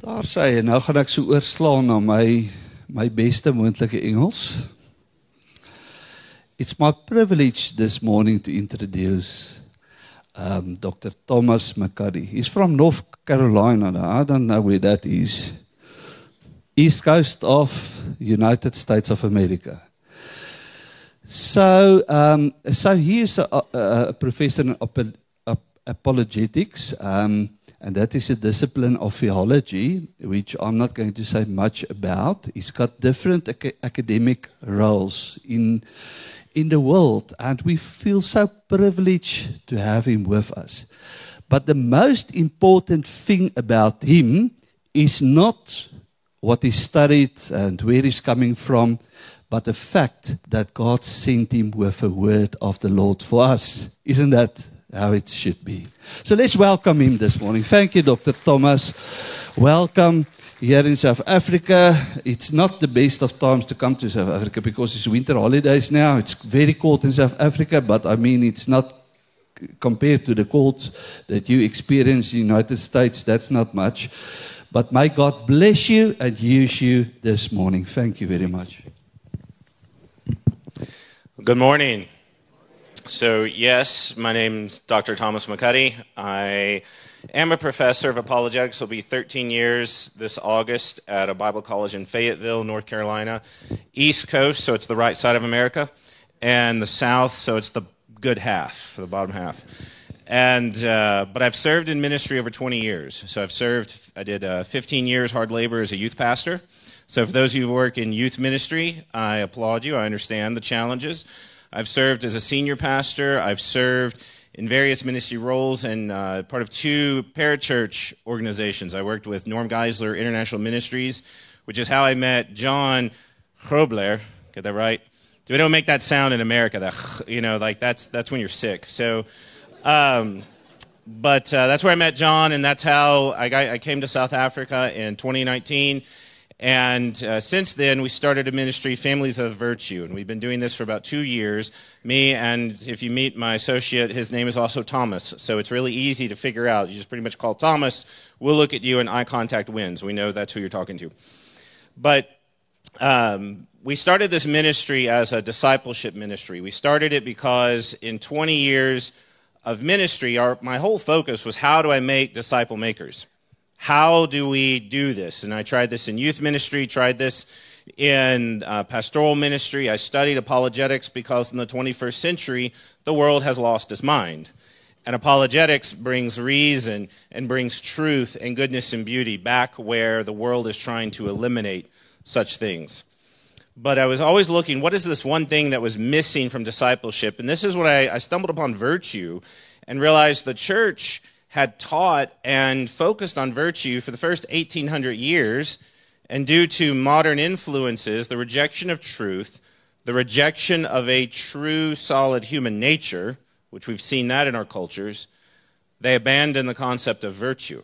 Daar sê hy, nou gaan ek so oorslaan na my my beste moontlike Engels. It's my privilege this morning to introduce um Dr. Thomas McCuddy. He's from North Carolina. I don't know where that is. East coast of United States of America. So, um, so he is a, a, a professor in ap- ap- apologetics. Um, and that is a discipline of theology, which I'm not going to say much about. He's got different ac- academic roles in, in the world, and we feel so privileged to have him with us. But the most important thing about him is not what he studied and where he's coming from, but the fact that God sent him with a word of the Lord for us. Isn't that how it should be. So let's welcome him this morning. Thank you, Dr. Thomas. Welcome here in South Africa. It's not the best of times to come to South Africa because it's winter holidays now. It's very cold in South Africa, but I mean, it's not compared to the cold that you experience in the United States. That's not much. But may God bless you and use you this morning. Thank you very much. Good morning. So, yes, my name's Dr. Thomas McCuddy. I am a professor of apologetics. Will be 13 years this August at a Bible college in Fayetteville, North Carolina. East Coast, so it's the right side of America, and the South, so it's the good half, the bottom half. And uh, but I've served in ministry over 20 years. So I've served. I did uh, 15 years hard labor as a youth pastor. So for those of you who work in youth ministry, I applaud you. I understand the challenges. I've served as a senior pastor. I've served in various ministry roles and uh, part of two parachurch organizations. I worked with Norm Geisler International Ministries, which is how I met John Grobler. Get that right? We don't make that sound in America. That you know, like that's that's when you're sick. So, um, but uh, that's where I met John, and that's how I, got, I came to South Africa in 2019. And uh, since then, we started a ministry, Families of Virtue, and we've been doing this for about two years. Me and if you meet my associate, his name is also Thomas, so it's really easy to figure out. You just pretty much call Thomas. We'll look at you, and eye contact wins. We know that's who you're talking to. But um, we started this ministry as a discipleship ministry. We started it because in 20 years of ministry, our, my whole focus was how do I make disciple makers? How do we do this? And I tried this in youth ministry, tried this in uh, pastoral ministry. I studied apologetics because in the 21st century, the world has lost its mind. And apologetics brings reason and brings truth and goodness and beauty back where the world is trying to eliminate such things. But I was always looking, what is this one thing that was missing from discipleship? And this is what I, I stumbled upon virtue and realized the church had taught and focused on virtue for the first 1800 years. And due to modern influences, the rejection of truth, the rejection of a true, solid human nature, which we've seen that in our cultures, they abandon the concept of virtue.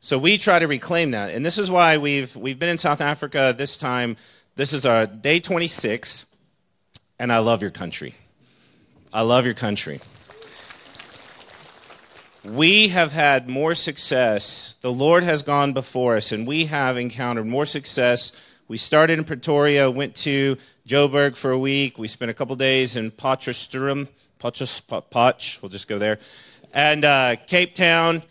So we try to reclaim that. And this is why we've, we've been in South Africa this time. This is our day 26. And I love your country. I love your country. We have had more success. The Lord has gone before us, and we have encountered more success. We started in Pretoria, went to Joburg for a week. We spent a couple days in Potchefstroom, Potch, we'll just go there, and uh, Cape Town.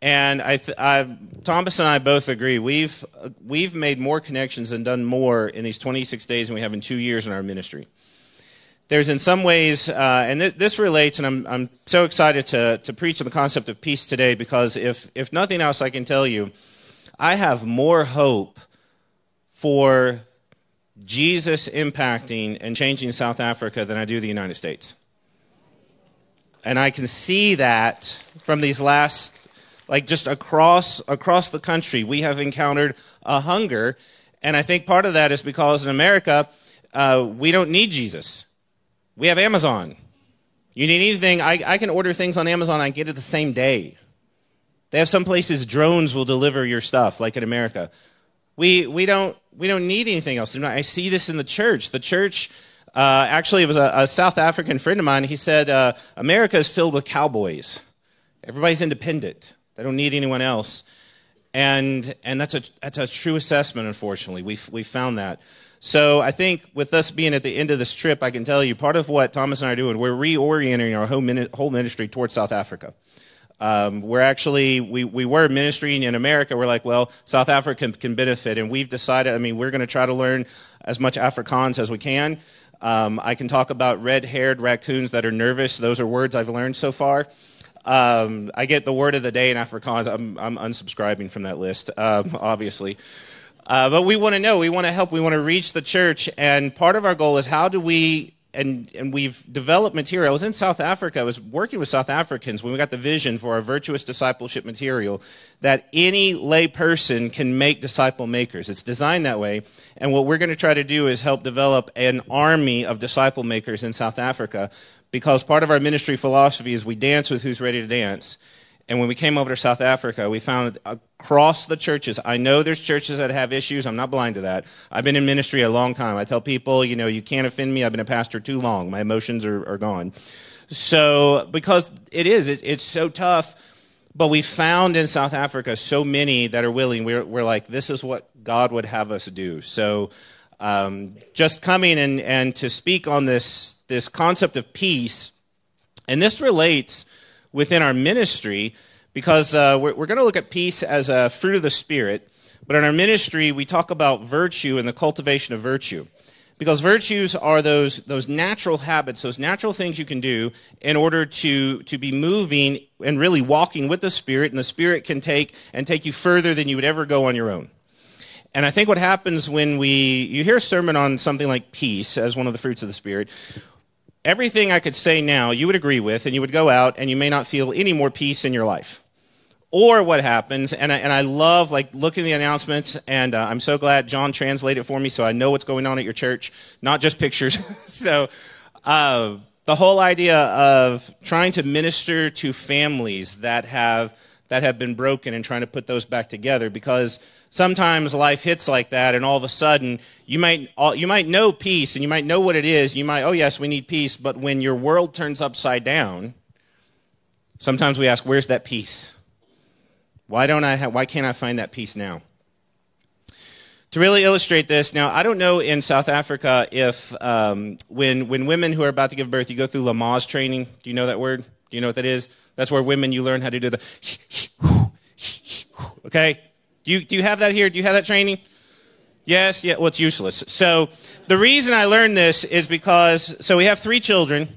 And I, th- I, Thomas and I both agree we've we've made more connections and done more in these 26 days than we have in two years in our ministry there's in some ways, uh, and th- this relates, and I'm, I'm so excited to, to preach on the concept of peace today because if, if nothing else, I can tell you, I have more hope for Jesus impacting and changing South Africa than I do the United States. And I can see that from these last, like just across, across the country, we have encountered a hunger. And I think part of that is because in America, uh, we don't need Jesus. We have Amazon. You need anything, I, I can order things on Amazon, I get it the same day. They have some places drones will deliver your stuff, like in America. We, we, don't, we don't need anything else. I see this in the church. The church, uh, actually, it was a, a, South African friend of mine. He said, uh, America is filled with cowboys. Everybody's independent, they don't need anyone else. And, and that's, a, that's a true assessment, unfortunately. We we found that. So I think with us being at the end of this trip, I can tell you part of what Thomas and I are doing, we're reorienting our whole, whole ministry towards South Africa. Um, we're actually, we, we were ministering in America. We're like, well, South Africa can, can benefit. And we've decided, I mean, we're going to try to learn as much Afrikaans as we can. Um, I can talk about red haired raccoons that are nervous. Those are words I've learned so far. Um, I get the word of the day in Afrikaans. I'm, I'm unsubscribing from that list, um, obviously. Uh, but we want to know, we want to help, we want to reach the church. And part of our goal is how do we and, and we've developed material. I was in South Africa. I was working with South Africans when we got the vision for our virtuous discipleship material that any lay person can make disciple makers. It's designed that way. And what we're going to try to do is help develop an army of disciple makers in South Africa because part of our ministry philosophy is we dance with who's ready to dance. And when we came over to South Africa, we found across the churches, I know there's churches that have issues. I'm not blind to that. I've been in ministry a long time. I tell people, you know, you can't offend me. I've been a pastor too long. My emotions are, are gone. So, because it is, it, it's so tough. But we found in South Africa so many that are willing. We're, we're like, this is what God would have us do. So, um, just coming and, and to speak on this, this concept of peace, and this relates within our ministry because uh, we're, we're going to look at peace as a fruit of the Spirit. But in our ministry, we talk about virtue and the cultivation of virtue. Because virtues are those, those natural habits, those natural things you can do in order to, to be moving and really walking with the Spirit, and the Spirit can take and take you further than you would ever go on your own. And I think what happens when we, you hear a sermon on something like peace as one of the fruits of the Spirit, everything I could say now you would agree with, and you would go out and you may not feel any more peace in your life. Or what happens, and I, and I love like looking at the announcements, and uh, I'm so glad John translated for me so I know what's going on at your church, not just pictures. so, uh, the whole idea of trying to minister to families that have that have been broken and trying to put those back together because sometimes life hits like that and all of a sudden you might you might know peace and you might know what it is. You might oh yes we need peace. But when your world turns upside down sometimes we ask where's that peace? Why don't i why can't i find that peace now? To really illustrate this now i don't know in south africa if um, when when women who are about to give birth you go through lamaze training. Do you know that word? Do you know what that is? That's where women you learn how to do the okay do you, do you have that here? Do you have that training? Yes, yeah, well, it's useless. So the reason I learned this is because, so we have three children.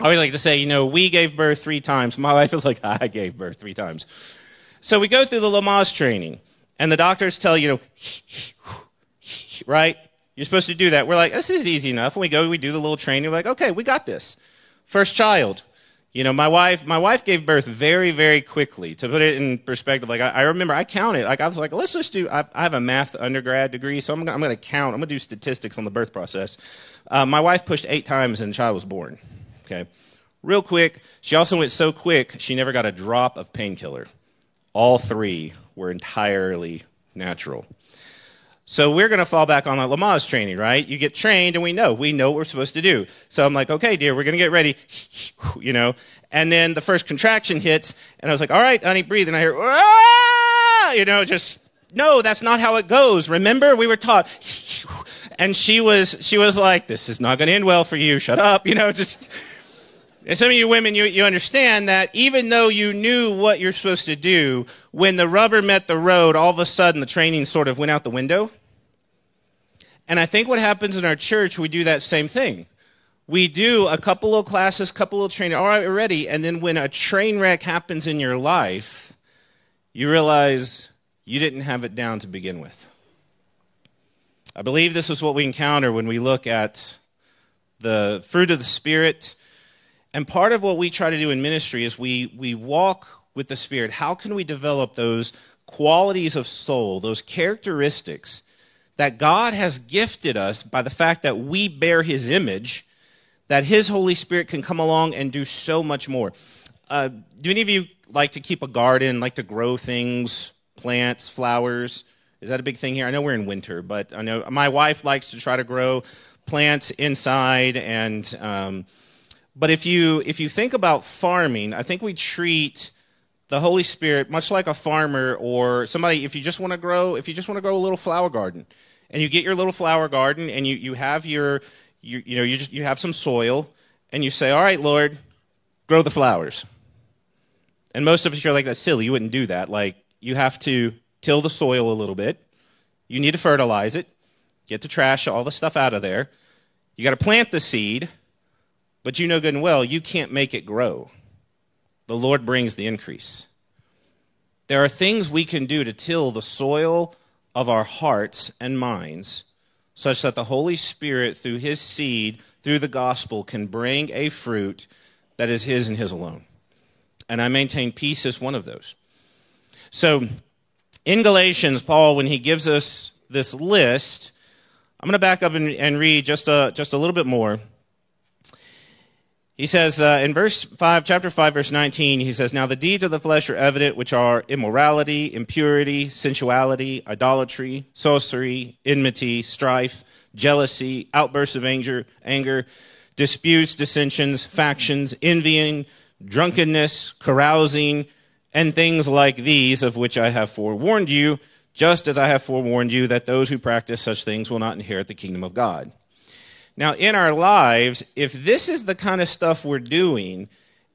I always like to say, you know, we gave birth three times. My wife is like, I gave birth three times. So we go through the Lamaze training, and the doctors tell you, you know, right? You're supposed to do that. We're like, this is easy enough. And we go, we do the little training. We're like, okay, we got this. First child. You know, my wife, my wife gave birth very, very quickly. To put it in perspective, like I, I remember, I counted. Like I was like, let's just do. I, I have a math undergrad degree, so I'm, I'm going to count. I'm going to do statistics on the birth process. Uh, my wife pushed eight times, and the child was born. Okay, real quick. She also went so quick, she never got a drop of painkiller. All three were entirely natural. So we're going to fall back on that Lamaze training, right? You get trained and we know, we know what we're supposed to do. So I'm like, okay, dear, we're going to get ready, you know. And then the first contraction hits and I was like, all right, honey, breathe. And I hear, ah! you know, just, no, that's not how it goes. Remember, we were taught. And she was, she was like, this is not going to end well for you. Shut up. You know, just, and some of you women, you, you understand that even though you knew what you're supposed to do, when the rubber met the road, all of a sudden the training sort of went out the window. And I think what happens in our church, we do that same thing. We do a couple of classes, a couple of training, all right, we're ready. And then when a train wreck happens in your life, you realize you didn't have it down to begin with. I believe this is what we encounter when we look at the fruit of the Spirit. And part of what we try to do in ministry is we, we walk with the Spirit. How can we develop those qualities of soul, those characteristics that God has gifted us by the fact that we bear His image, that His Holy Spirit can come along and do so much more. Uh, do any of you like to keep a garden, like to grow things, plants, flowers? Is that a big thing here? I know we're in winter, but I know my wife likes to try to grow plants inside. And um, but if you if you think about farming, I think we treat the Holy Spirit, much like a farmer or somebody, if you just want to grow, if you just want to grow a little flower garden, and you get your little flower garden, and you, you have your, you, you know, you just you have some soil, and you say, "All right, Lord, grow the flowers." And most of us are like, "That's silly. You wouldn't do that." Like you have to till the soil a little bit. You need to fertilize it, get the trash, all the stuff out of there. You got to plant the seed, but you know good and well you can't make it grow. The Lord brings the increase. There are things we can do to till the soil of our hearts and minds such that the Holy Spirit, through His seed, through the gospel, can bring a fruit that is His and His alone. And I maintain peace as one of those. So, in Galatians, Paul, when he gives us this list, I'm going to back up and, and read just a, just a little bit more. He says uh, in verse 5, chapter 5, verse 19, he says, Now the deeds of the flesh are evident, which are immorality, impurity, sensuality, idolatry, sorcery, enmity, strife, jealousy, outbursts of anger, anger, disputes, dissensions, factions, envying, drunkenness, carousing, and things like these, of which I have forewarned you, just as I have forewarned you that those who practice such things will not inherit the kingdom of God. Now, in our lives, if this is the kind of stuff we're doing,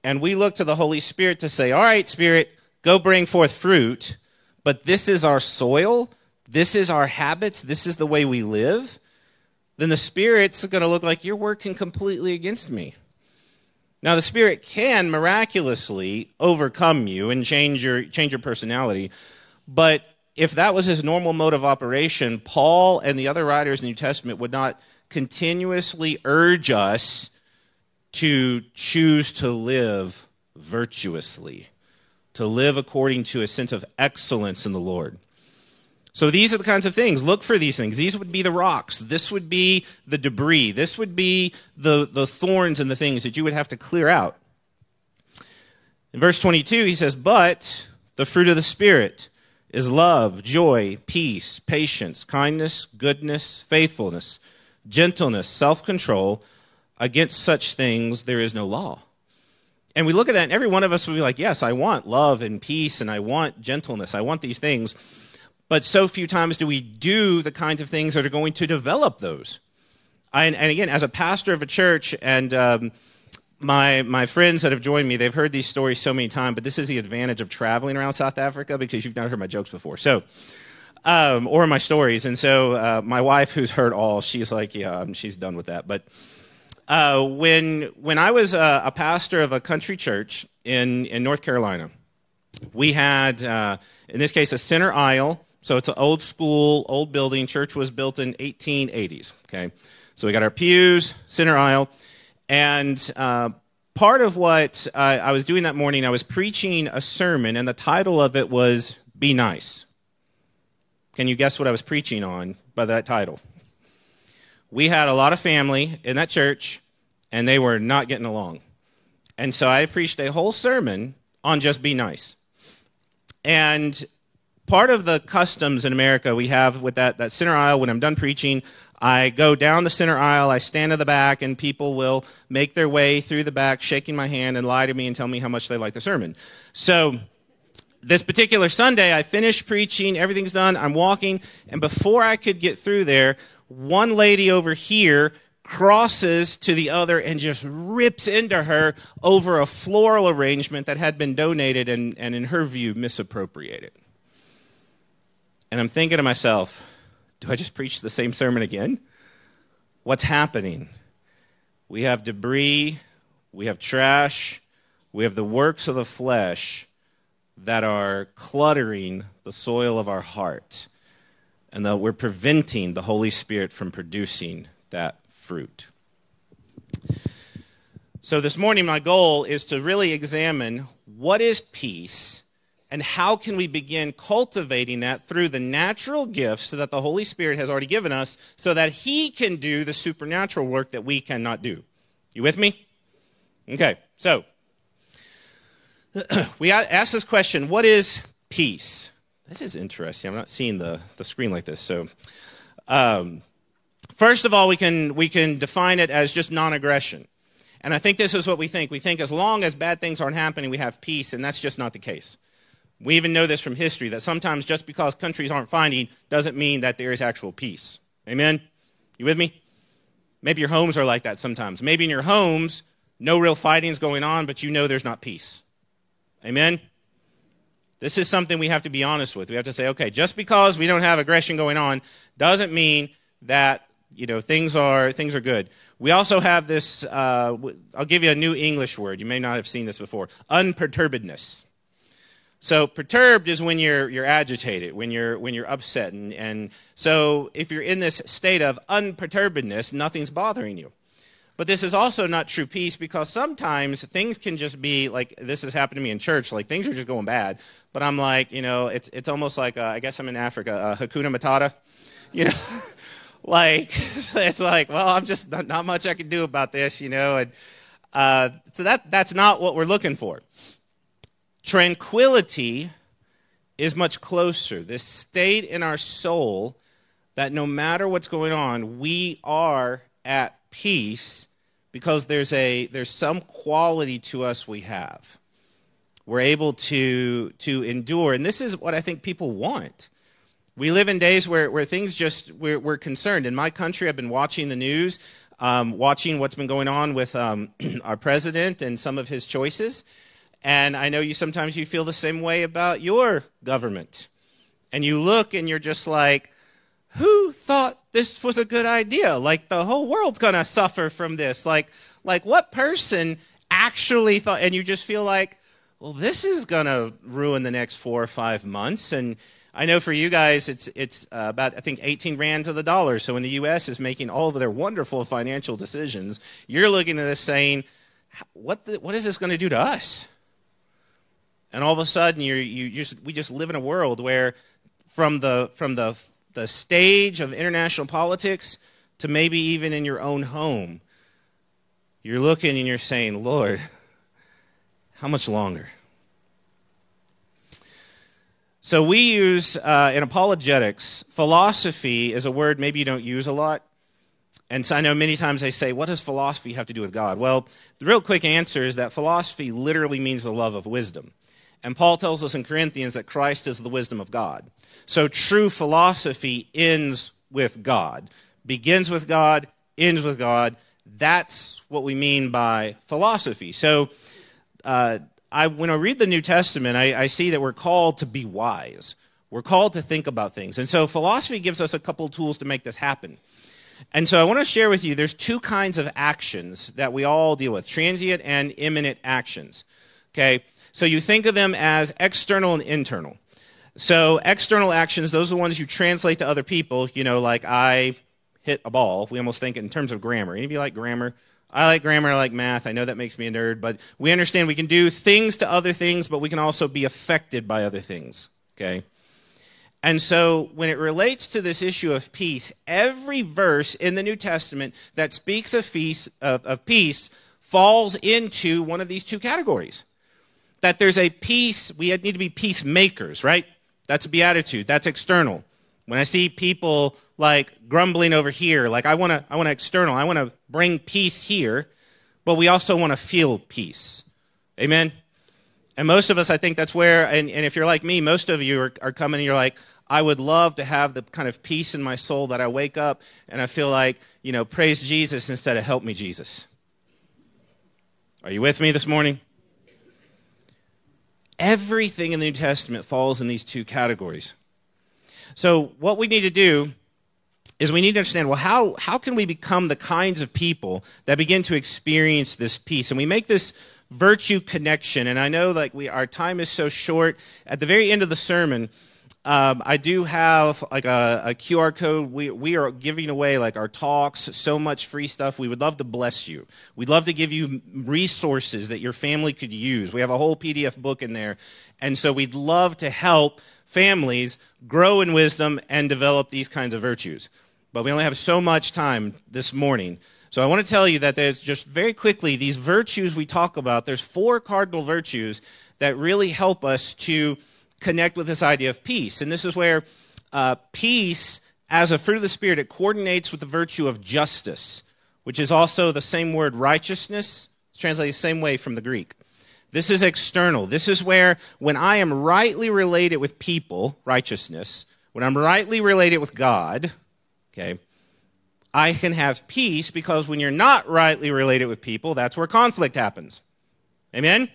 and we look to the Holy Spirit to say, All right, Spirit, go bring forth fruit, but this is our soil, this is our habits, this is the way we live, then the Spirit's going to look like you're working completely against me. Now, the Spirit can miraculously overcome you and change your, change your personality, but if that was his normal mode of operation, Paul and the other writers in the New Testament would not continuously urge us to choose to live virtuously, to live according to a sense of excellence in the Lord. So these are the kinds of things. Look for these things. These would be the rocks. This would be the debris. This would be the, the thorns and the things that you would have to clear out. In verse 22, he says, But the fruit of the Spirit is love, joy, peace, patience, kindness, goodness, faithfulness gentleness, self control. Against such things, there is no law. And we look at that, and every one of us would be like, Yes, I want love and peace, and I want gentleness. I want these things. But so few times do we do the kinds of things that are going to develop those. I, and again, as a pastor of a church, and um, my my friends that have joined me, they've heard these stories so many times. But this is the advantage of traveling around South Africa because you've never heard my jokes before. So um, or my stories. And so uh, my wife, who's heard all, she's like, yeah, she's done with that. But uh, when when I was uh, a pastor of a country church in in North Carolina, we had uh, in this case a center aisle. So it's an old school, old building. Church was built in 1880s. Okay, so we got our pews, center aisle, and uh, part of what I was doing that morning, I was preaching a sermon, and the title of it was "Be Nice." Can you guess what I was preaching on by that title? We had a lot of family in that church, and they were not getting along. And so I preached a whole sermon on just be nice. And part of the customs in America we have with that, that center aisle, when I'm done preaching, I go down the center aisle, I stand in the back, and people will make their way through the back, shaking my hand and lie to me and tell me how much they like the sermon. So this particular Sunday, I finished preaching, everything's done, I'm walking, and before I could get through there, one lady over here crosses to the other and just rips into her over a floral arrangement that had been donated and, and in her view, misappropriated. And I'm thinking to myself, do I just preach the same sermon again? What's happening? We have debris, we have trash, we have the works of the flesh that are cluttering the soil of our heart and that we're preventing the Holy Spirit from producing that fruit. So, this morning, my goal is to really examine what is peace and how can we begin cultivating that through the natural gifts that the Holy Spirit has already given us so that He can do the supernatural work that we cannot do. You with me? Okay, so we ask this question what is peace? This is interesting. I'm not seeing the, the screen like this. So, um, first of all, we can, we can define it as just non aggression. And I think this is what we think. We think as long as bad things aren't happening, we have peace, and that's just not the case. We even know this from history that sometimes just because countries aren't fighting doesn't mean that there is actual peace. Amen? You with me? Maybe your homes are like that sometimes. Maybe in your homes, no real fighting is going on, but you know there's not peace. Amen? This is something we have to be honest with. We have to say, okay, just because we don't have aggression going on doesn't mean that you know things are things are good. We also have this. Uh, I'll give you a new English word. You may not have seen this before. Unperturbedness. So perturbed is when you're you're agitated, when you're when you're upset, and, and so if you're in this state of unperturbedness, nothing's bothering you. But this is also not true peace because sometimes things can just be like this has happened to me in church. Like things are just going bad, but I'm like, you know, it's it's almost like uh, I guess I'm in Africa, uh, Hakuna Matata, you know, like it's like, well, I'm just not, not, much I can do about this, you know, and uh, so that that's not what we're looking for. Tranquility is much closer. This state in our soul that no matter what's going on, we are at peace because there's a there's some quality to us we have. We're able to to endure, and this is what I think people want. We live in days where, where things just we're, we're concerned. In my country, I've been watching the news, um, watching what's been going on with um, our president and some of his choices, and I know you sometimes you feel the same way about your government. And you look and you're just like, who thought this was a good idea? Like the whole world's going to suffer from this. Like like what person actually thought and you just feel like, well, this is going to ruin the next 4 or 5 months and I know for you guys, it's it's uh, about I think 18 rand to the dollar. So when the U.S. is making all of their wonderful financial decisions, you're looking at this saying, "What the, what is this going to do to us?" and all of a sudden you you just we just live in a world where from the from the the stage of international politics to maybe even in your own home you're looking and you're saying lord how much longer so we use uh, in apologetics philosophy is a word maybe you don't use a lot and so I know many times they say, What does philosophy have to do with God? Well, the real quick answer is that philosophy literally means the love of wisdom. And Paul tells us in Corinthians that Christ is the wisdom of God. So true philosophy ends with God, begins with God, ends with God. That's what we mean by philosophy. So uh, I, when I read the New Testament, I, I see that we're called to be wise. We're called to think about things. And so philosophy gives us a couple of tools to make this happen. And so I want to share with you there's two kinds of actions that we all deal with transient and immanent actions. Okay? So you think of them as external and internal. So external actions, those are the ones you translate to other people. You know, like I hit a ball. We almost think in terms of grammar. Any of you like grammar? I like grammar, I like math. I know that makes me a nerd, but we understand we can do things to other things, but we can also be affected by other things. Okay? And so, when it relates to this issue of peace, every verse in the New Testament that speaks of of, of peace falls into one of these two categories that there's a peace, we need to be peacemakers, right? That's a beatitude, that's external. When I see people like grumbling over here, like I want to I want to external, I want to bring peace here, but we also want to feel peace. Amen. And most of us, I think that's where, and, and if you're like me, most of you are, are coming and you're like, I would love to have the kind of peace in my soul that I wake up and I feel like, you know, praise Jesus instead of help me, Jesus. Are you with me this morning? Everything in the New Testament falls in these two categories. So, what we need to do is we need to understand well, how, how can we become the kinds of people that begin to experience this peace? And we make this virtue connection. And I know like we, our time is so short. At the very end of the sermon, um, I do have like a, a, QR code. We, we are giving away like our talks, so much free stuff. We would love to bless you. We'd love to give you resources that your family could use. We have a whole PDF book in there. And so we'd love to help families grow in wisdom and develop these kinds of virtues. But we only have so much time this morning. So I want to tell you that there's just very quickly these virtues we talk about. There's four cardinal virtues that really help us to connect with this idea of peace. And this is where uh, peace, as a fruit of the Spirit, it coordinates with the virtue of justice, which is also the same word righteousness. It's translated the same way from the Greek. This is external. This is where, when I am rightly related with people, righteousness, when I'm rightly related with God, okay, I can have peace because when you're not rightly related with people, that's where conflict happens. Amen?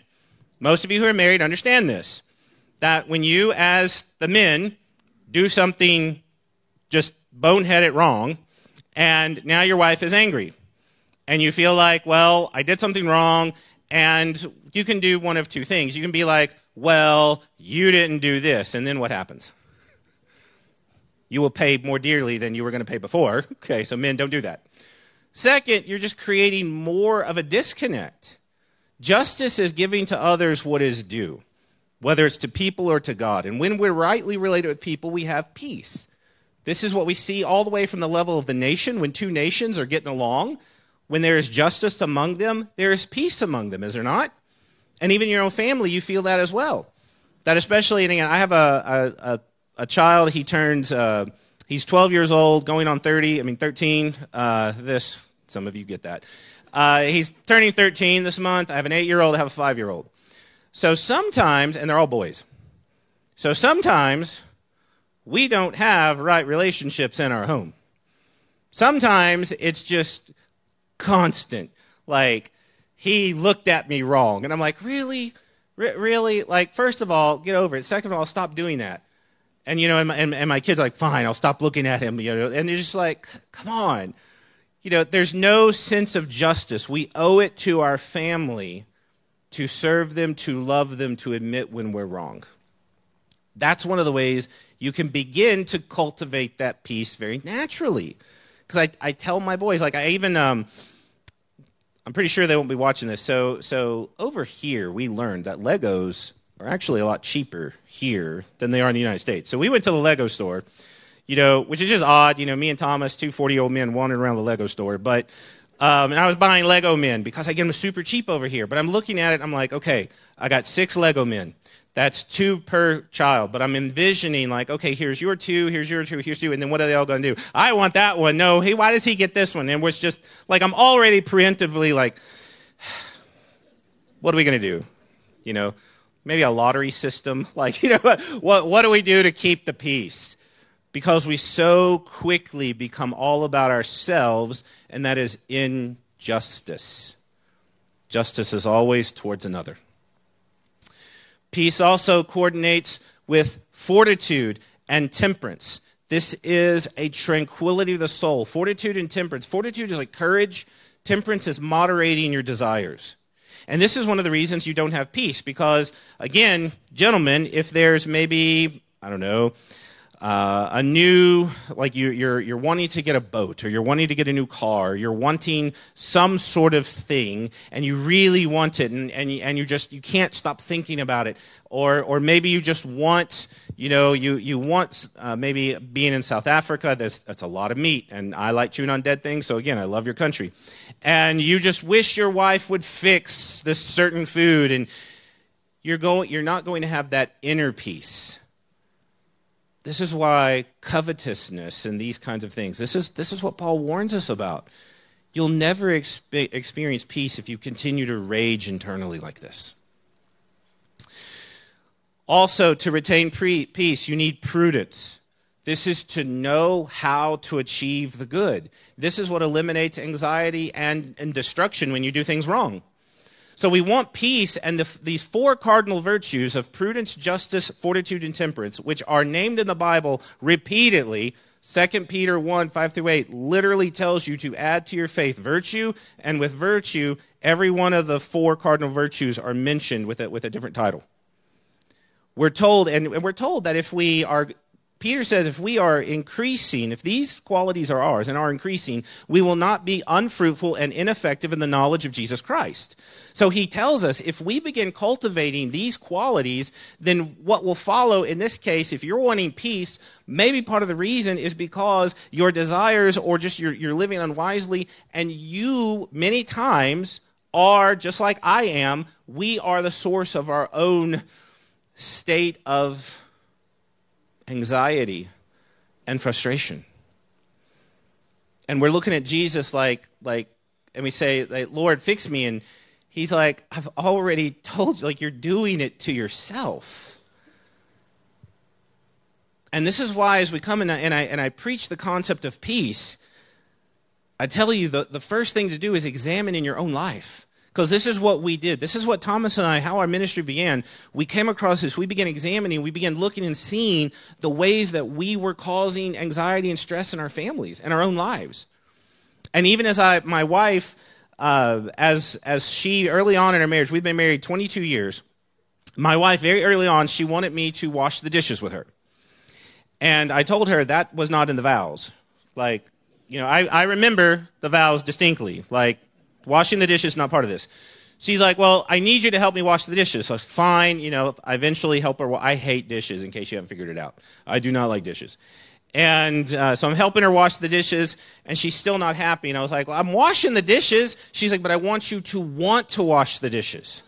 Most of you who are married understand this. That when you, as the men, do something just boneheaded wrong, and now your wife is angry, and you feel like, well, I did something wrong, and you can do one of two things. You can be like, well, you didn't do this, and then what happens? You will pay more dearly than you were going to pay before. Okay, so men, don't do that. Second, you're just creating more of a disconnect. Justice is giving to others what is due, whether it's to people or to God. And when we're rightly related with people, we have peace. This is what we see all the way from the level of the nation. When two nations are getting along, when there is justice among them, there is peace among them, is there not? And even your own family, you feel that as well. That especially, and again, I have a, a, a, a child, he turns, uh, he's 12 years old, going on 30, I mean 13, uh, this, some of you get that. Uh, he's turning 13 this month. I have an eight year old, I have a five year old. So sometimes, and they're all boys. So sometimes we don't have right relationships in our home. Sometimes it's just constant. Like, he looked at me wrong. And I'm like, really? R- really? Like, first of all, get over it. Second of all, stop doing that. And, you know, and my, and, and my kid's like, fine, I'll stop looking at him, you know. And it's just like, come on you know, there's no sense of justice. We owe it to our family to serve them, to love them, to admit when we're wrong. That's one of the ways you can begin to cultivate that peace very naturally. Because I, I tell my boys, like, I even, um, I'm pretty sure they won't be watching this. So, so over here, we learned that Legos are actually a lot cheaper here than they are in the United States. So we went to the Lego store you know, which is just odd. You know, me and Thomas, two 40 year old men wandering around the Lego store. But, um, and I was buying Lego men because I get them super cheap over here. But I'm looking at it, I'm like, okay, I got six Lego men. That's two per child. But I'm envisioning, like, okay, here's your two, here's your two, here's two, and then what are they all going to do? I want that one. No, hey, why does he get this one? And it was just like, I'm already preemptively like, what are we going to do? You know, maybe a lottery system. Like, you know, what, what do we do to keep the peace? Because we so quickly become all about ourselves, and that is injustice. Justice is always towards another. Peace also coordinates with fortitude and temperance. This is a tranquility of the soul. Fortitude and temperance. Fortitude is like courage, temperance is moderating your desires. And this is one of the reasons you don't have peace because, again, gentlemen, if there's maybe, I don't know, uh, a new like you, you're you're wanting to get a boat or you're wanting to get a new car you're wanting some sort of thing and you really want it and, and, you, and you just you can't stop thinking about it. Or or maybe you just want you know you you want uh, maybe being in South Africa that's that's a lot of meat and I like chewing on dead things so again I love your country. And you just wish your wife would fix this certain food and you're going you're not going to have that inner peace this is why covetousness and these kinds of things, this is, this is what Paul warns us about. You'll never expe- experience peace if you continue to rage internally like this. Also, to retain pre- peace, you need prudence. This is to know how to achieve the good. This is what eliminates anxiety and, and destruction when you do things wrong. So we want peace and the, these four cardinal virtues of prudence, justice, fortitude, and temperance, which are named in the Bible repeatedly. 2 Peter 1, 5 through 8 literally tells you to add to your faith virtue, and with virtue, every one of the four cardinal virtues are mentioned with a, with a different title. We're told, and we're told that if we are Peter says if we are increasing, if these qualities are ours and are increasing, we will not be unfruitful and ineffective in the knowledge of Jesus Christ. So he tells us if we begin cultivating these qualities, then what will follow in this case, if you're wanting peace, maybe part of the reason is because your desires or just you're, you're living unwisely and you many times are just like I am, we are the source of our own state of anxiety, and frustration. And we're looking at Jesus like, like, and we say, like, Lord, fix me. And, He's like, I've already told you, like, you're doing it to yourself. And this is why, as we come in and I, and I preach the concept of peace, I tell you the, the first thing to do is examine in your own life. Because this is what we did. This is what Thomas and I, how our ministry began. We came across this. We began examining. We began looking and seeing the ways that we were causing anxiety and stress in our families and our own lives. And even as I, my wife, uh, as as she early on in our marriage, we've been married 22 years. My wife, very early on, she wanted me to wash the dishes with her. And I told her that was not in the vows. Like, you know, I, I remember the vows distinctly. Like, washing the dishes is not part of this. She's like, well, I need you to help me wash the dishes. So fine, you know, I eventually help her. Well, I hate dishes, in case you haven't figured it out. I do not like dishes. And uh, so I'm helping her wash the dishes, and she's still not happy. And I was like, well, I'm washing the dishes. She's like, but I want you to want to wash the dishes.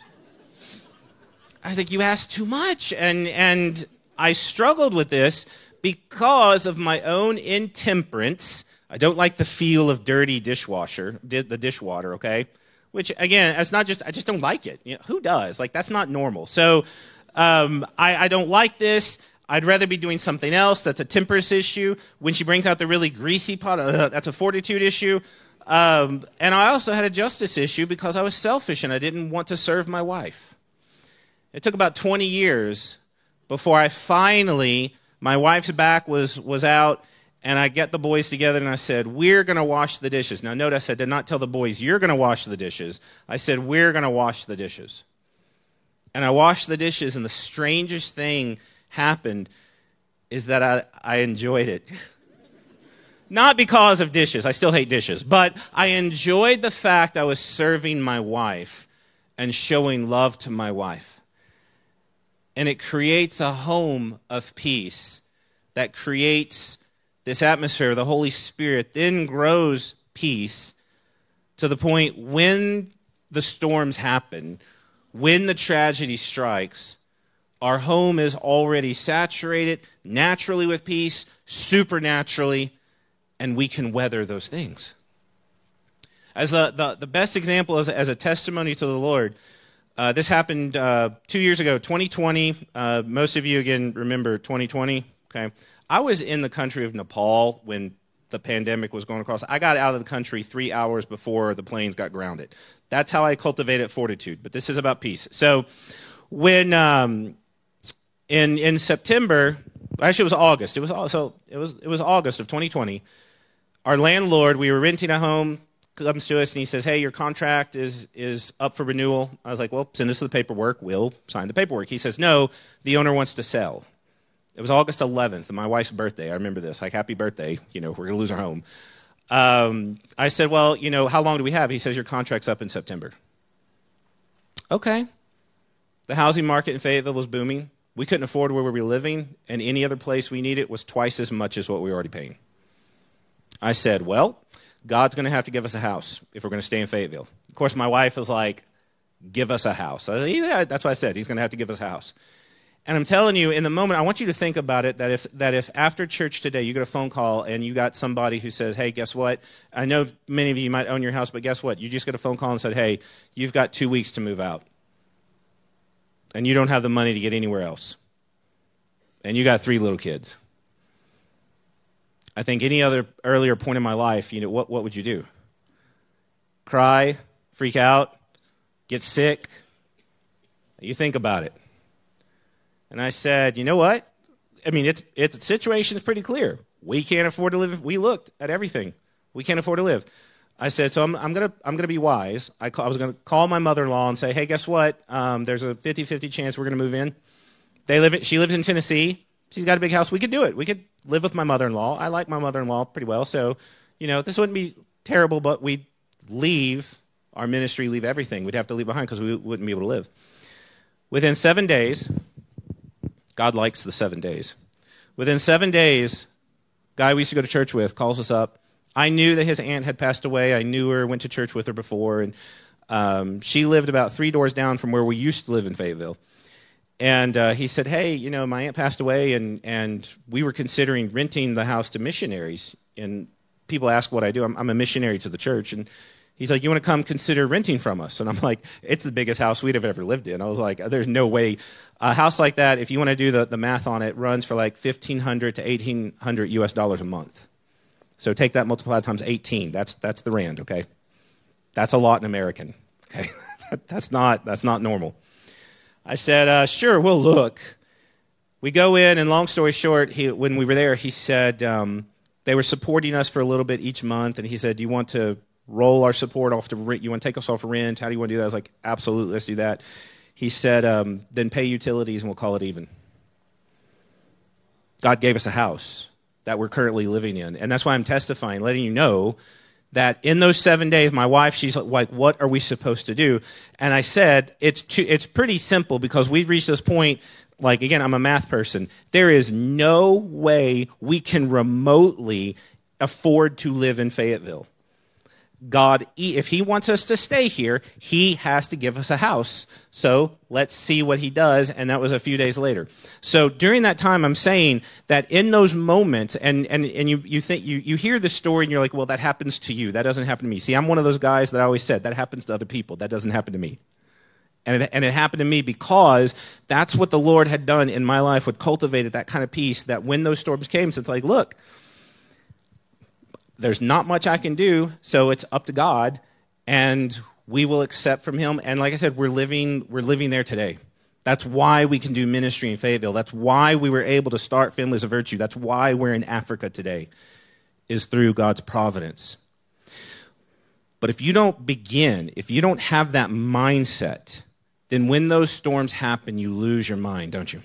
I think you asked too much. And, and I struggled with this because of my own intemperance. I don't like the feel of dirty dishwasher, the dishwater, okay? Which, again, it's not just, I just don't like it. You know, who does? Like, that's not normal. So um, I, I don't like this. I'd rather be doing something else. That's a temperance issue. When she brings out the really greasy pot, uh, that's a fortitude issue. Um, and I also had a justice issue because I was selfish and I didn't want to serve my wife. It took about 20 years before I finally my wife's back was, was out, and I get the boys together and I said, We're going to wash the dishes. Now, notice I did not tell the boys, You're going to wash the dishes. I said, We're going to wash the dishes. And I washed the dishes, and the strangest thing happened is that I, I enjoyed it. Not because of dishes, I still hate dishes, but I enjoyed the fact I was serving my wife and showing love to my wife and it creates a home of peace that creates this atmosphere. Of the Holy Spirit then grows peace to the point when the storms happen, when the tragedy strikes, our home is already saturated naturally with peace, supernaturally, and we can weather those things. As the, the, the best example as, as a testimony to the Lord, uh, this happened uh, two years ago, 2020. Uh, most of you, again, remember 2020. Okay. I was in the country of Nepal when the pandemic was going across. I got out of the country three hours before the planes got grounded. That's how I cultivated fortitude. But this is about peace. So when um, in in September, actually it was August. It was also it was it was August of 2020. Our landlord, we were renting a home comes to us and he says, "Hey, your contract is is up for renewal." I was like, "Well, send us the paperwork. We'll sign the paperwork." He says, "No, the owner wants to sell." It was August 11th, my wife's birthday. I remember this. Like, "Happy birthday!" You know, we're gonna lose our home. Um, I said, "Well, you know, how long do we have?" He says, "Your contract's up in September." Okay. The housing market in Fayetteville was booming. We couldn't afford where we were living, and any other place we needed was twice as much as what we were already paying. I said, Well, God's going to have to give us a house if we're going to stay in Fayetteville. Of course, my wife was like, give us a house. Said, yeah, that's what I said. He's going to have to give us a house. And I'm telling you, in the moment, I want you to think about it that if, that if after church today you get a phone call and you got somebody who says, hey, guess what? I know many of you might own your house, but guess what? You just get a phone call and said, hey, you've got two weeks to move out. And you don't have the money to get anywhere else. And you got three little kids. I think any other earlier point in my life, you know, what, what would you do? Cry, freak out, get sick? You think about it. And I said, you know what? I mean, it's, it's, the situation is pretty clear. We can't afford to live. We looked at everything. We can't afford to live. I said, so I'm, I'm going to I'm gonna be wise. I, call, I was going to call my mother in law and say, hey, guess what? Um, there's a 50 50 chance we're going to move in. They live in, she lives in Tennessee. She's got a big house. We could do it. We could live with my mother in law. I like my mother in law pretty well. So, you know, this wouldn't be terrible, but we'd leave our ministry, leave everything. We'd have to leave behind because we wouldn't be able to live. Within seven days, God likes the seven days. Within seven days, guy we used to go to church with calls us up. I knew that his aunt had passed away. I knew her, went to church with her before, and um, she lived about three doors down from where we used to live in Fayetteville. And uh, he said, Hey, you know, my aunt passed away, and, and we were considering renting the house to missionaries. And people ask what I do. I'm, I'm a missionary to the church. And He's like, You want to come consider renting from us? And I'm like, It's the biggest house we'd have ever lived in. I was like, There's no way. A house like that, if you want to do the, the math on it, runs for like 1500 to 1800 US dollars a month. So take that multiplied times 18. That's, that's the rand, okay? That's a lot in American, okay? that's, not, that's not normal. I said, uh, Sure, we'll look. We go in, and long story short, he, when we were there, he said um, they were supporting us for a little bit each month, and he said, Do you want to roll our support off to rent? You want to take us off rent? How do you want to do that? I was like, absolutely, let's do that. He said, um, then pay utilities and we'll call it even. God gave us a house that we're currently living in. And that's why I'm testifying, letting you know that in those seven days, my wife, she's like, what are we supposed to do? And I said, it's, too, it's pretty simple because we've reached this point like again i'm a math person there is no way we can remotely afford to live in fayetteville God, if He wants us to stay here, He has to give us a house. So let's see what He does. And that was a few days later. So during that time, I'm saying that in those moments, and, and, and you, you think, you, you hear the story and you're like, well, that happens to you. That doesn't happen to me. See, I'm one of those guys that I always said, that happens to other people. That doesn't happen to me. And it, and it happened to me because that's what the Lord had done in my life, what cultivated that kind of peace that when those storms came, so it's like, look, there's not much I can do, so it's up to God, and we will accept from Him. And like I said, we're living, we're living there today. That's why we can do ministry in Fayetteville. That's why we were able to start Families of Virtue. That's why we're in Africa today, is through God's providence. But if you don't begin, if you don't have that mindset, then when those storms happen, you lose your mind, don't you?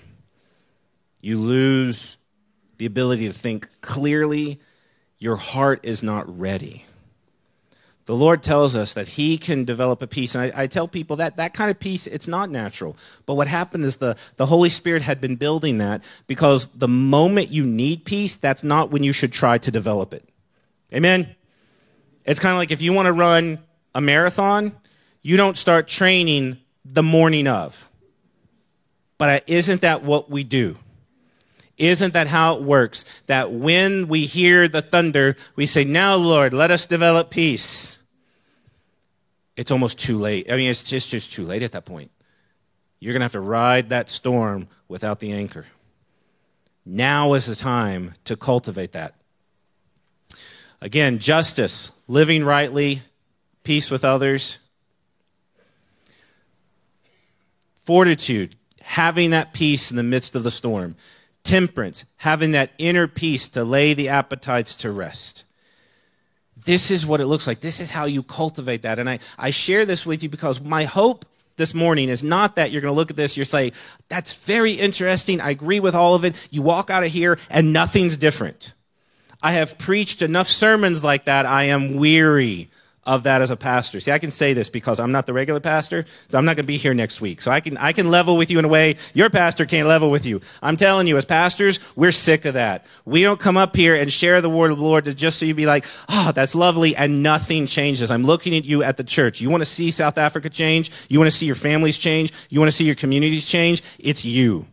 You lose the ability to think clearly your heart is not ready. The Lord tells us that He can develop a peace. And I, I, tell people that that kind of peace, it's not natural. But what happened is the, the Holy Spirit had been building that because the moment you need peace, that's not when you should try to develop it. Amen? It's kind of like if you want to run a marathon, you don't start training the morning of. But isn't that what we do? Isn't that how it works? That when we hear the thunder, we say, Now, Lord, let us develop peace. It's almost too late. I mean, it's just, just too late at that point. You're going to have to ride that storm without the anchor. Now is the time to cultivate that. Again, justice, living rightly, peace with others. Fortitude, having that peace in the midst of the storm temperance, having that inner peace to lay the appetites to rest. This is what it looks like. This is how you cultivate that. And I, I share this with you because my hope this morning is not that you're going to look at this, you're saying, that's very interesting. I agree with all of it. You walk out of here and nothing's different. I have preached enough sermons like that. I am weary of that as a pastor. See, I can say this because I'm not the regular pastor, so I'm not going to be here next week. So I can, I can level with you in a way your pastor can't level with you. I'm telling you, as pastors, we're sick of that. We don't come up here and share the word of the Lord to just so you'd be like, oh, that's lovely, and nothing changes. I'm looking at you at the church. You want to see South Africa change? You want to see your families change? You want to see your communities change? It's you.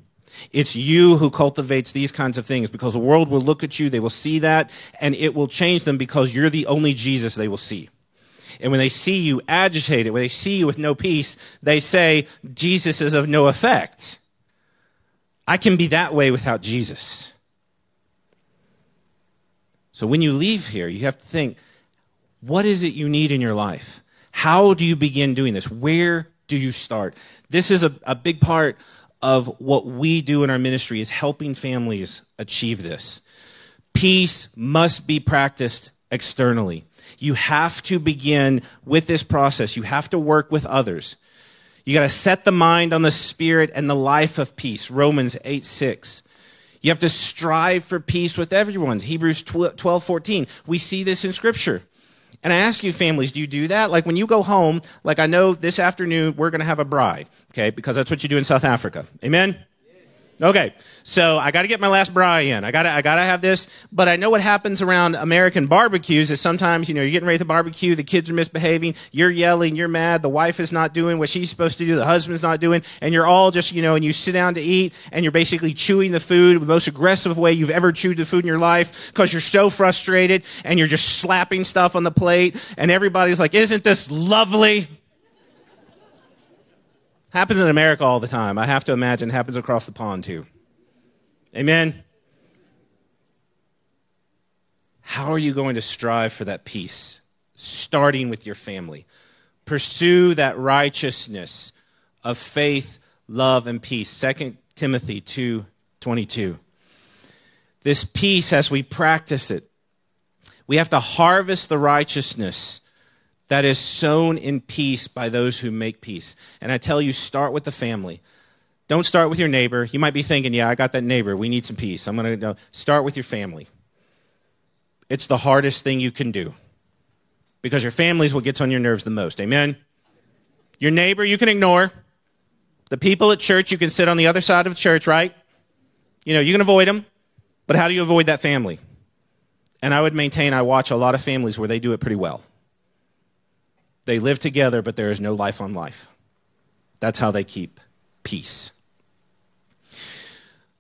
It's you who cultivates these kinds of things because the world will look at you, they will see that, and it will change them because you're the only Jesus they will see. And when they see you agitated, when they see you with no peace, they say, Jesus is of no effect. I can be that way without Jesus. So when you leave here, you have to think, what is it you need in your life? How do you begin doing this? Where do you start? This is a, a big part of what we do in our ministry is helping families achieve this. Peace must be practiced externally. You have to begin with this process. You have to work with others. You got to set the mind on the spirit and the life of peace. Romans 8 6. You have to strive for peace with everyone. Hebrews 12 14. We see this in Scripture. And I ask you, families, do you do that? Like when you go home, like I know this afternoon we're going to have a braai, okay, because that's what you do in South Africa. Amen? Okay, so I got to get my last braai in. I got I got to have this. But I know what happens around American barbecues is sometimes, you know, you're getting ready to barbecue, the kids are misbehaving, you're yelling, you're mad, the wife is not doing what she's supposed to do, the husband's not doing, and you're all just, you know, and you sit down to eat, and you're basically chewing the food the most aggressive way you've ever chewed the food in your life because you're so frustrated, and you're just slapping stuff on the plate, and everybody's like, "Isn't this lovely?" Happens in America all the time. I have to imagine happens across the pond too. Amen. How are you going to strive for that peace? Starting with your family. Pursue that righteousness of faith, love, and peace. 2 Timothy 2 22. This peace, as we practice it, we have to harvest the righteousness that is sown in peace by those who make peace. And I tell you, start with the family. Don't start with your neighbor. You might be thinking, yeah, I got that neighbor. We need some peace. I'm going to start with your family. It's the hardest thing you can do because your family is what gets on your nerves the most. Amen? Your neighbor, you can ignore. The people at church, you can sit on the other side of the church, right? You know, you can avoid them. But how do you avoid that family? And I would maintain I watch a lot of families where they do it pretty well. They live together, but there is no life on life. That's how they keep peace.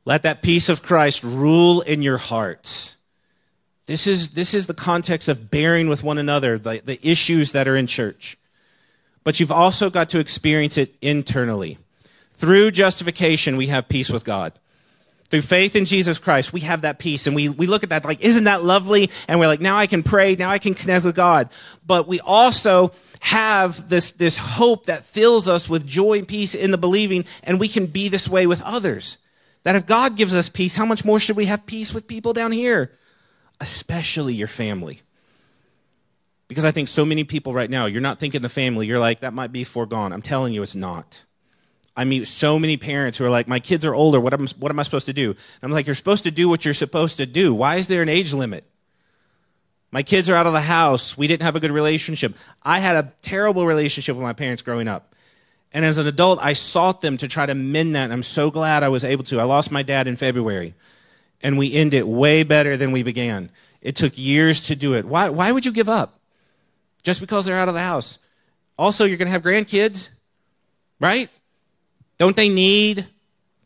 Let that peace of Christ rule in your hearts. This is, this is the context of bearing with one another, the, the issues that are in church. But you've also got to experience it internally. Through justification, we have peace with God. Through faith in Jesus Christ, we have that peace. And we, we look at that like, isn't that lovely? And we're like, now I can pray, now I can connect with God. But we also have this, this hope that fills us with joy and peace in the believing, and we can be this way with others. That if God gives us peace, how much more should we have peace with people down here? Especially your family. Because I think so many people right now, you're not thinking the family, you're like, that might be foregone. I'm telling you, it's not. I meet so many parents who are like, my kids are older, what am, what am I supposed to do? And I'm like, you're supposed to do what you're supposed to do. Why is there an age limit? My kids are out of the house. We didn't have a good relationship. I had a terrible relationship with my parents growing up. And as an adult, I sought them to try to mend that. And I'm so glad I was able to. I lost my dad in February. And we end it way better than we began. It took years to do it. Why, why would you give up? Just because they're out of the house. Also, you're going to have grandkids, right? Don't they need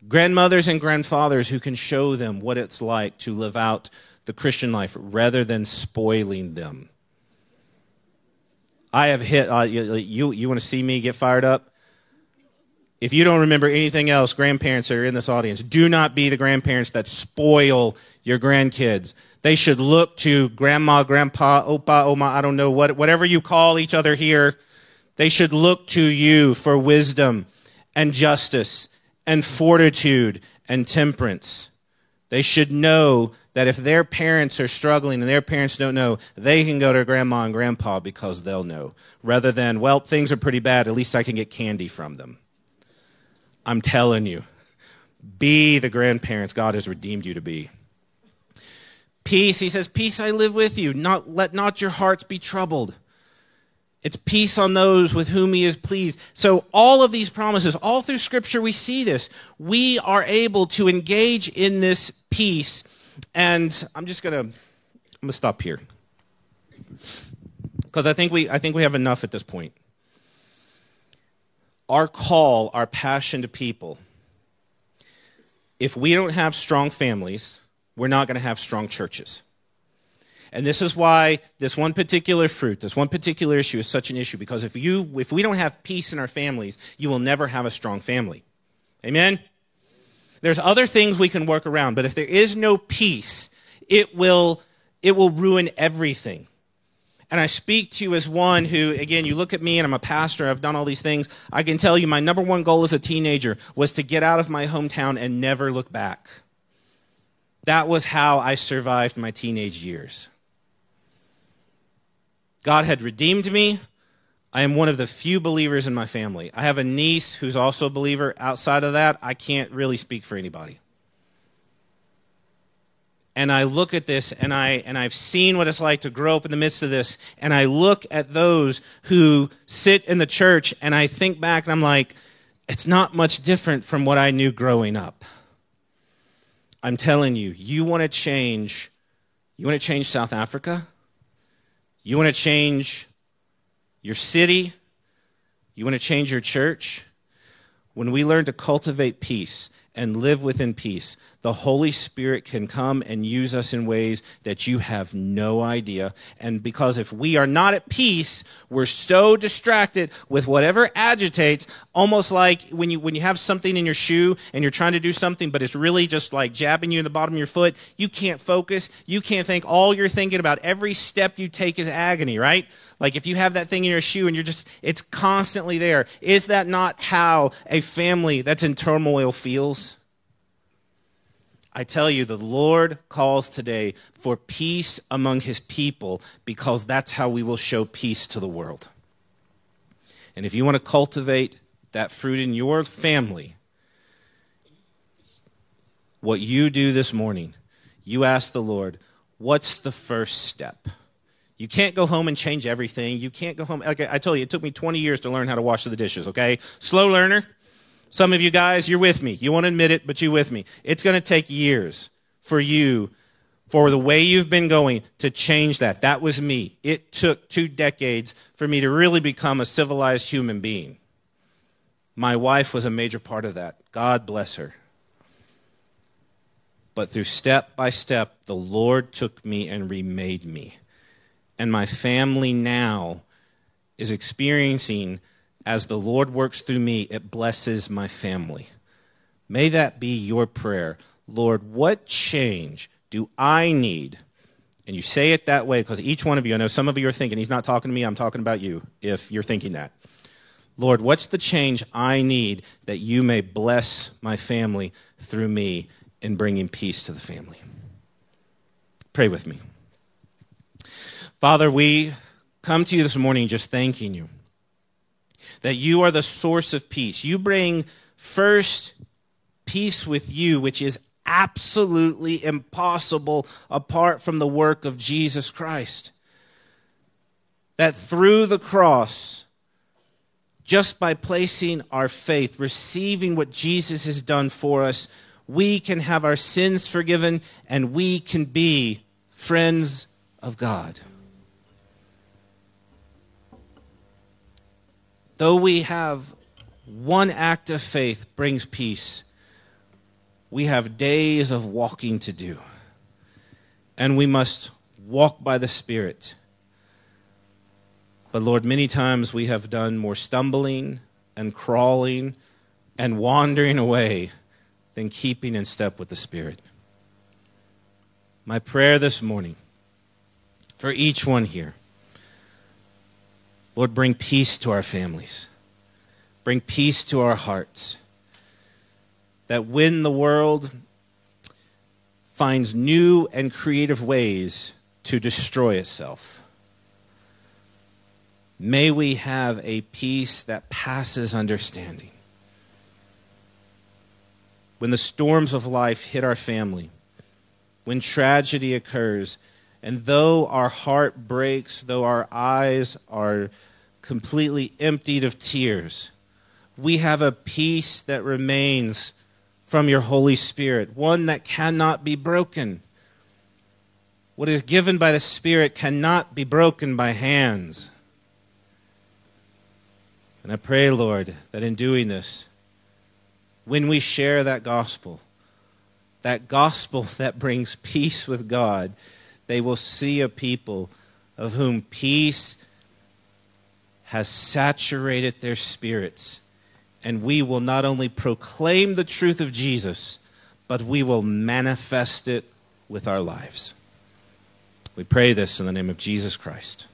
grandmothers and grandfathers who can show them what it's like to live out the Christian life rather than spoiling them. I have hit, uh, you, you want to see me get fired up? If you don't remember anything else, grandparents that are in this audience, do not be the grandparents that spoil your grandkids. They should look to grandma, grandpa, opa, oma, I don't know, what, whatever you call each other here. They should look to you for wisdom and justice and fortitude and temperance. They should know that if their parents are struggling and their parents don't know, they can go to grandma and grandpa because they'll know. Rather than, well, things are pretty bad, at least I can get candy from them. I'm telling you, be the grandparents God has redeemed you to be. Peace, he says, Peace I live with you. Not, let not your hearts be troubled. It's peace on those with whom he is pleased. So, all of these promises, all through Scripture, we see this. We are able to engage in this peace and I'm just gonna I'm gonna stop here because I think we I think we have enough at this point. Our call, our passion to people. If we don't have strong families, we're not going to have strong churches. And this is why this one particular fruit, this one particular issue is such an issue because if you if we don't have peace in our families, you will never have a strong family. Amen. There's other things we can work around, but if there is no peace, it will, it will ruin everything. And I speak to you as one who, again, you look at me and I'm a pastor, I've done all these things. I can tell you my number one goal as a teenager was to get out of my hometown and never look back. That was how I survived my teenage years. God had redeemed me. I am one of the few believers in my family. I have a niece who's also a believer. Outside of that, I can't really speak for anybody. And I look at this and I and I've seen what it's like to grow up in the midst of this and I look at those who sit in the church and I think back and I'm like it's not much different from what I knew growing up. I'm telling you, you want to change, you want to change South Africa? You want to change your city? You want to change your church? When we learn to cultivate peace and live within peace, the Holy Spirit can come and use us in ways that you have no idea. And because if we are not at peace, we're so distracted with whatever agitates, almost like when you, when you have something in your shoe and you're trying to do something, but it's really just like jabbing you in the bottom of your foot. You can't focus. You can't think. All you're thinking about every step you take is agony, right? Like if you have that thing in your shoe and you're just, it's constantly there. Is that not how a family that's in turmoil feels? I tell you, the Lord calls today for peace among his people because that's how we will show peace to the world. And if you want to cultivate that fruit in your family, what you do this morning, you ask the Lord, what's the first step? You can't go home and change everything. You can't go home. Okay, I told you, it took me 20 years to learn how to wash the dishes, okay? Slow learner. Some of you guys, you're with me. You won't admit it, but you're with me. It's going to take years for you, for the way you've been going, to change that. That was me. It took two decades for me to really become a civilized human being. My wife was a major part of that. God bless her. But through step by step, the Lord took me and remade me. And my family now is experiencing as the Lord works through me, it blesses my family. May that be your prayer. Lord, what change do I need? And you say it that way because each one of you, I know some of you are thinking, He's not talking to me, I'm talking about you, if you're thinking that. Lord, what's the change I need that you may bless my family through me in bringing peace to the family? Pray with me. Father, we come to you this morning just thanking you that you are the source of peace. You bring first peace with you, which is absolutely impossible apart from the work of Jesus Christ. That through the cross, just by placing our faith, receiving what Jesus has done for us, we can have our sins forgiven and we can be friends of God. Though we have one act of faith brings peace, we have days of walking to do. And we must walk by the Spirit. But Lord, many times we have done more stumbling and crawling and wandering away than keeping in step with the Spirit. My prayer this morning for each one here Lord, bring peace to our families. Bring peace to our hearts. That when the world finds new and creative ways to destroy itself, may we have a peace that passes understanding. When the storms of life hit our family, when tragedy occurs, and though our heart breaks, though our eyes are completely emptied of tears. We have a peace that remains from your Holy Spirit, one that cannot be broken. What is given by the Spirit cannot be broken by hands. And I pray, Lord, that in doing this, when we share that gospel, that gospel that brings peace with God, they will see a people of whom peace has saturated their spirits. And we will not only proclaim the truth of Jesus, but we will manifest it with our lives. We pray this in the name of Jesus Christ.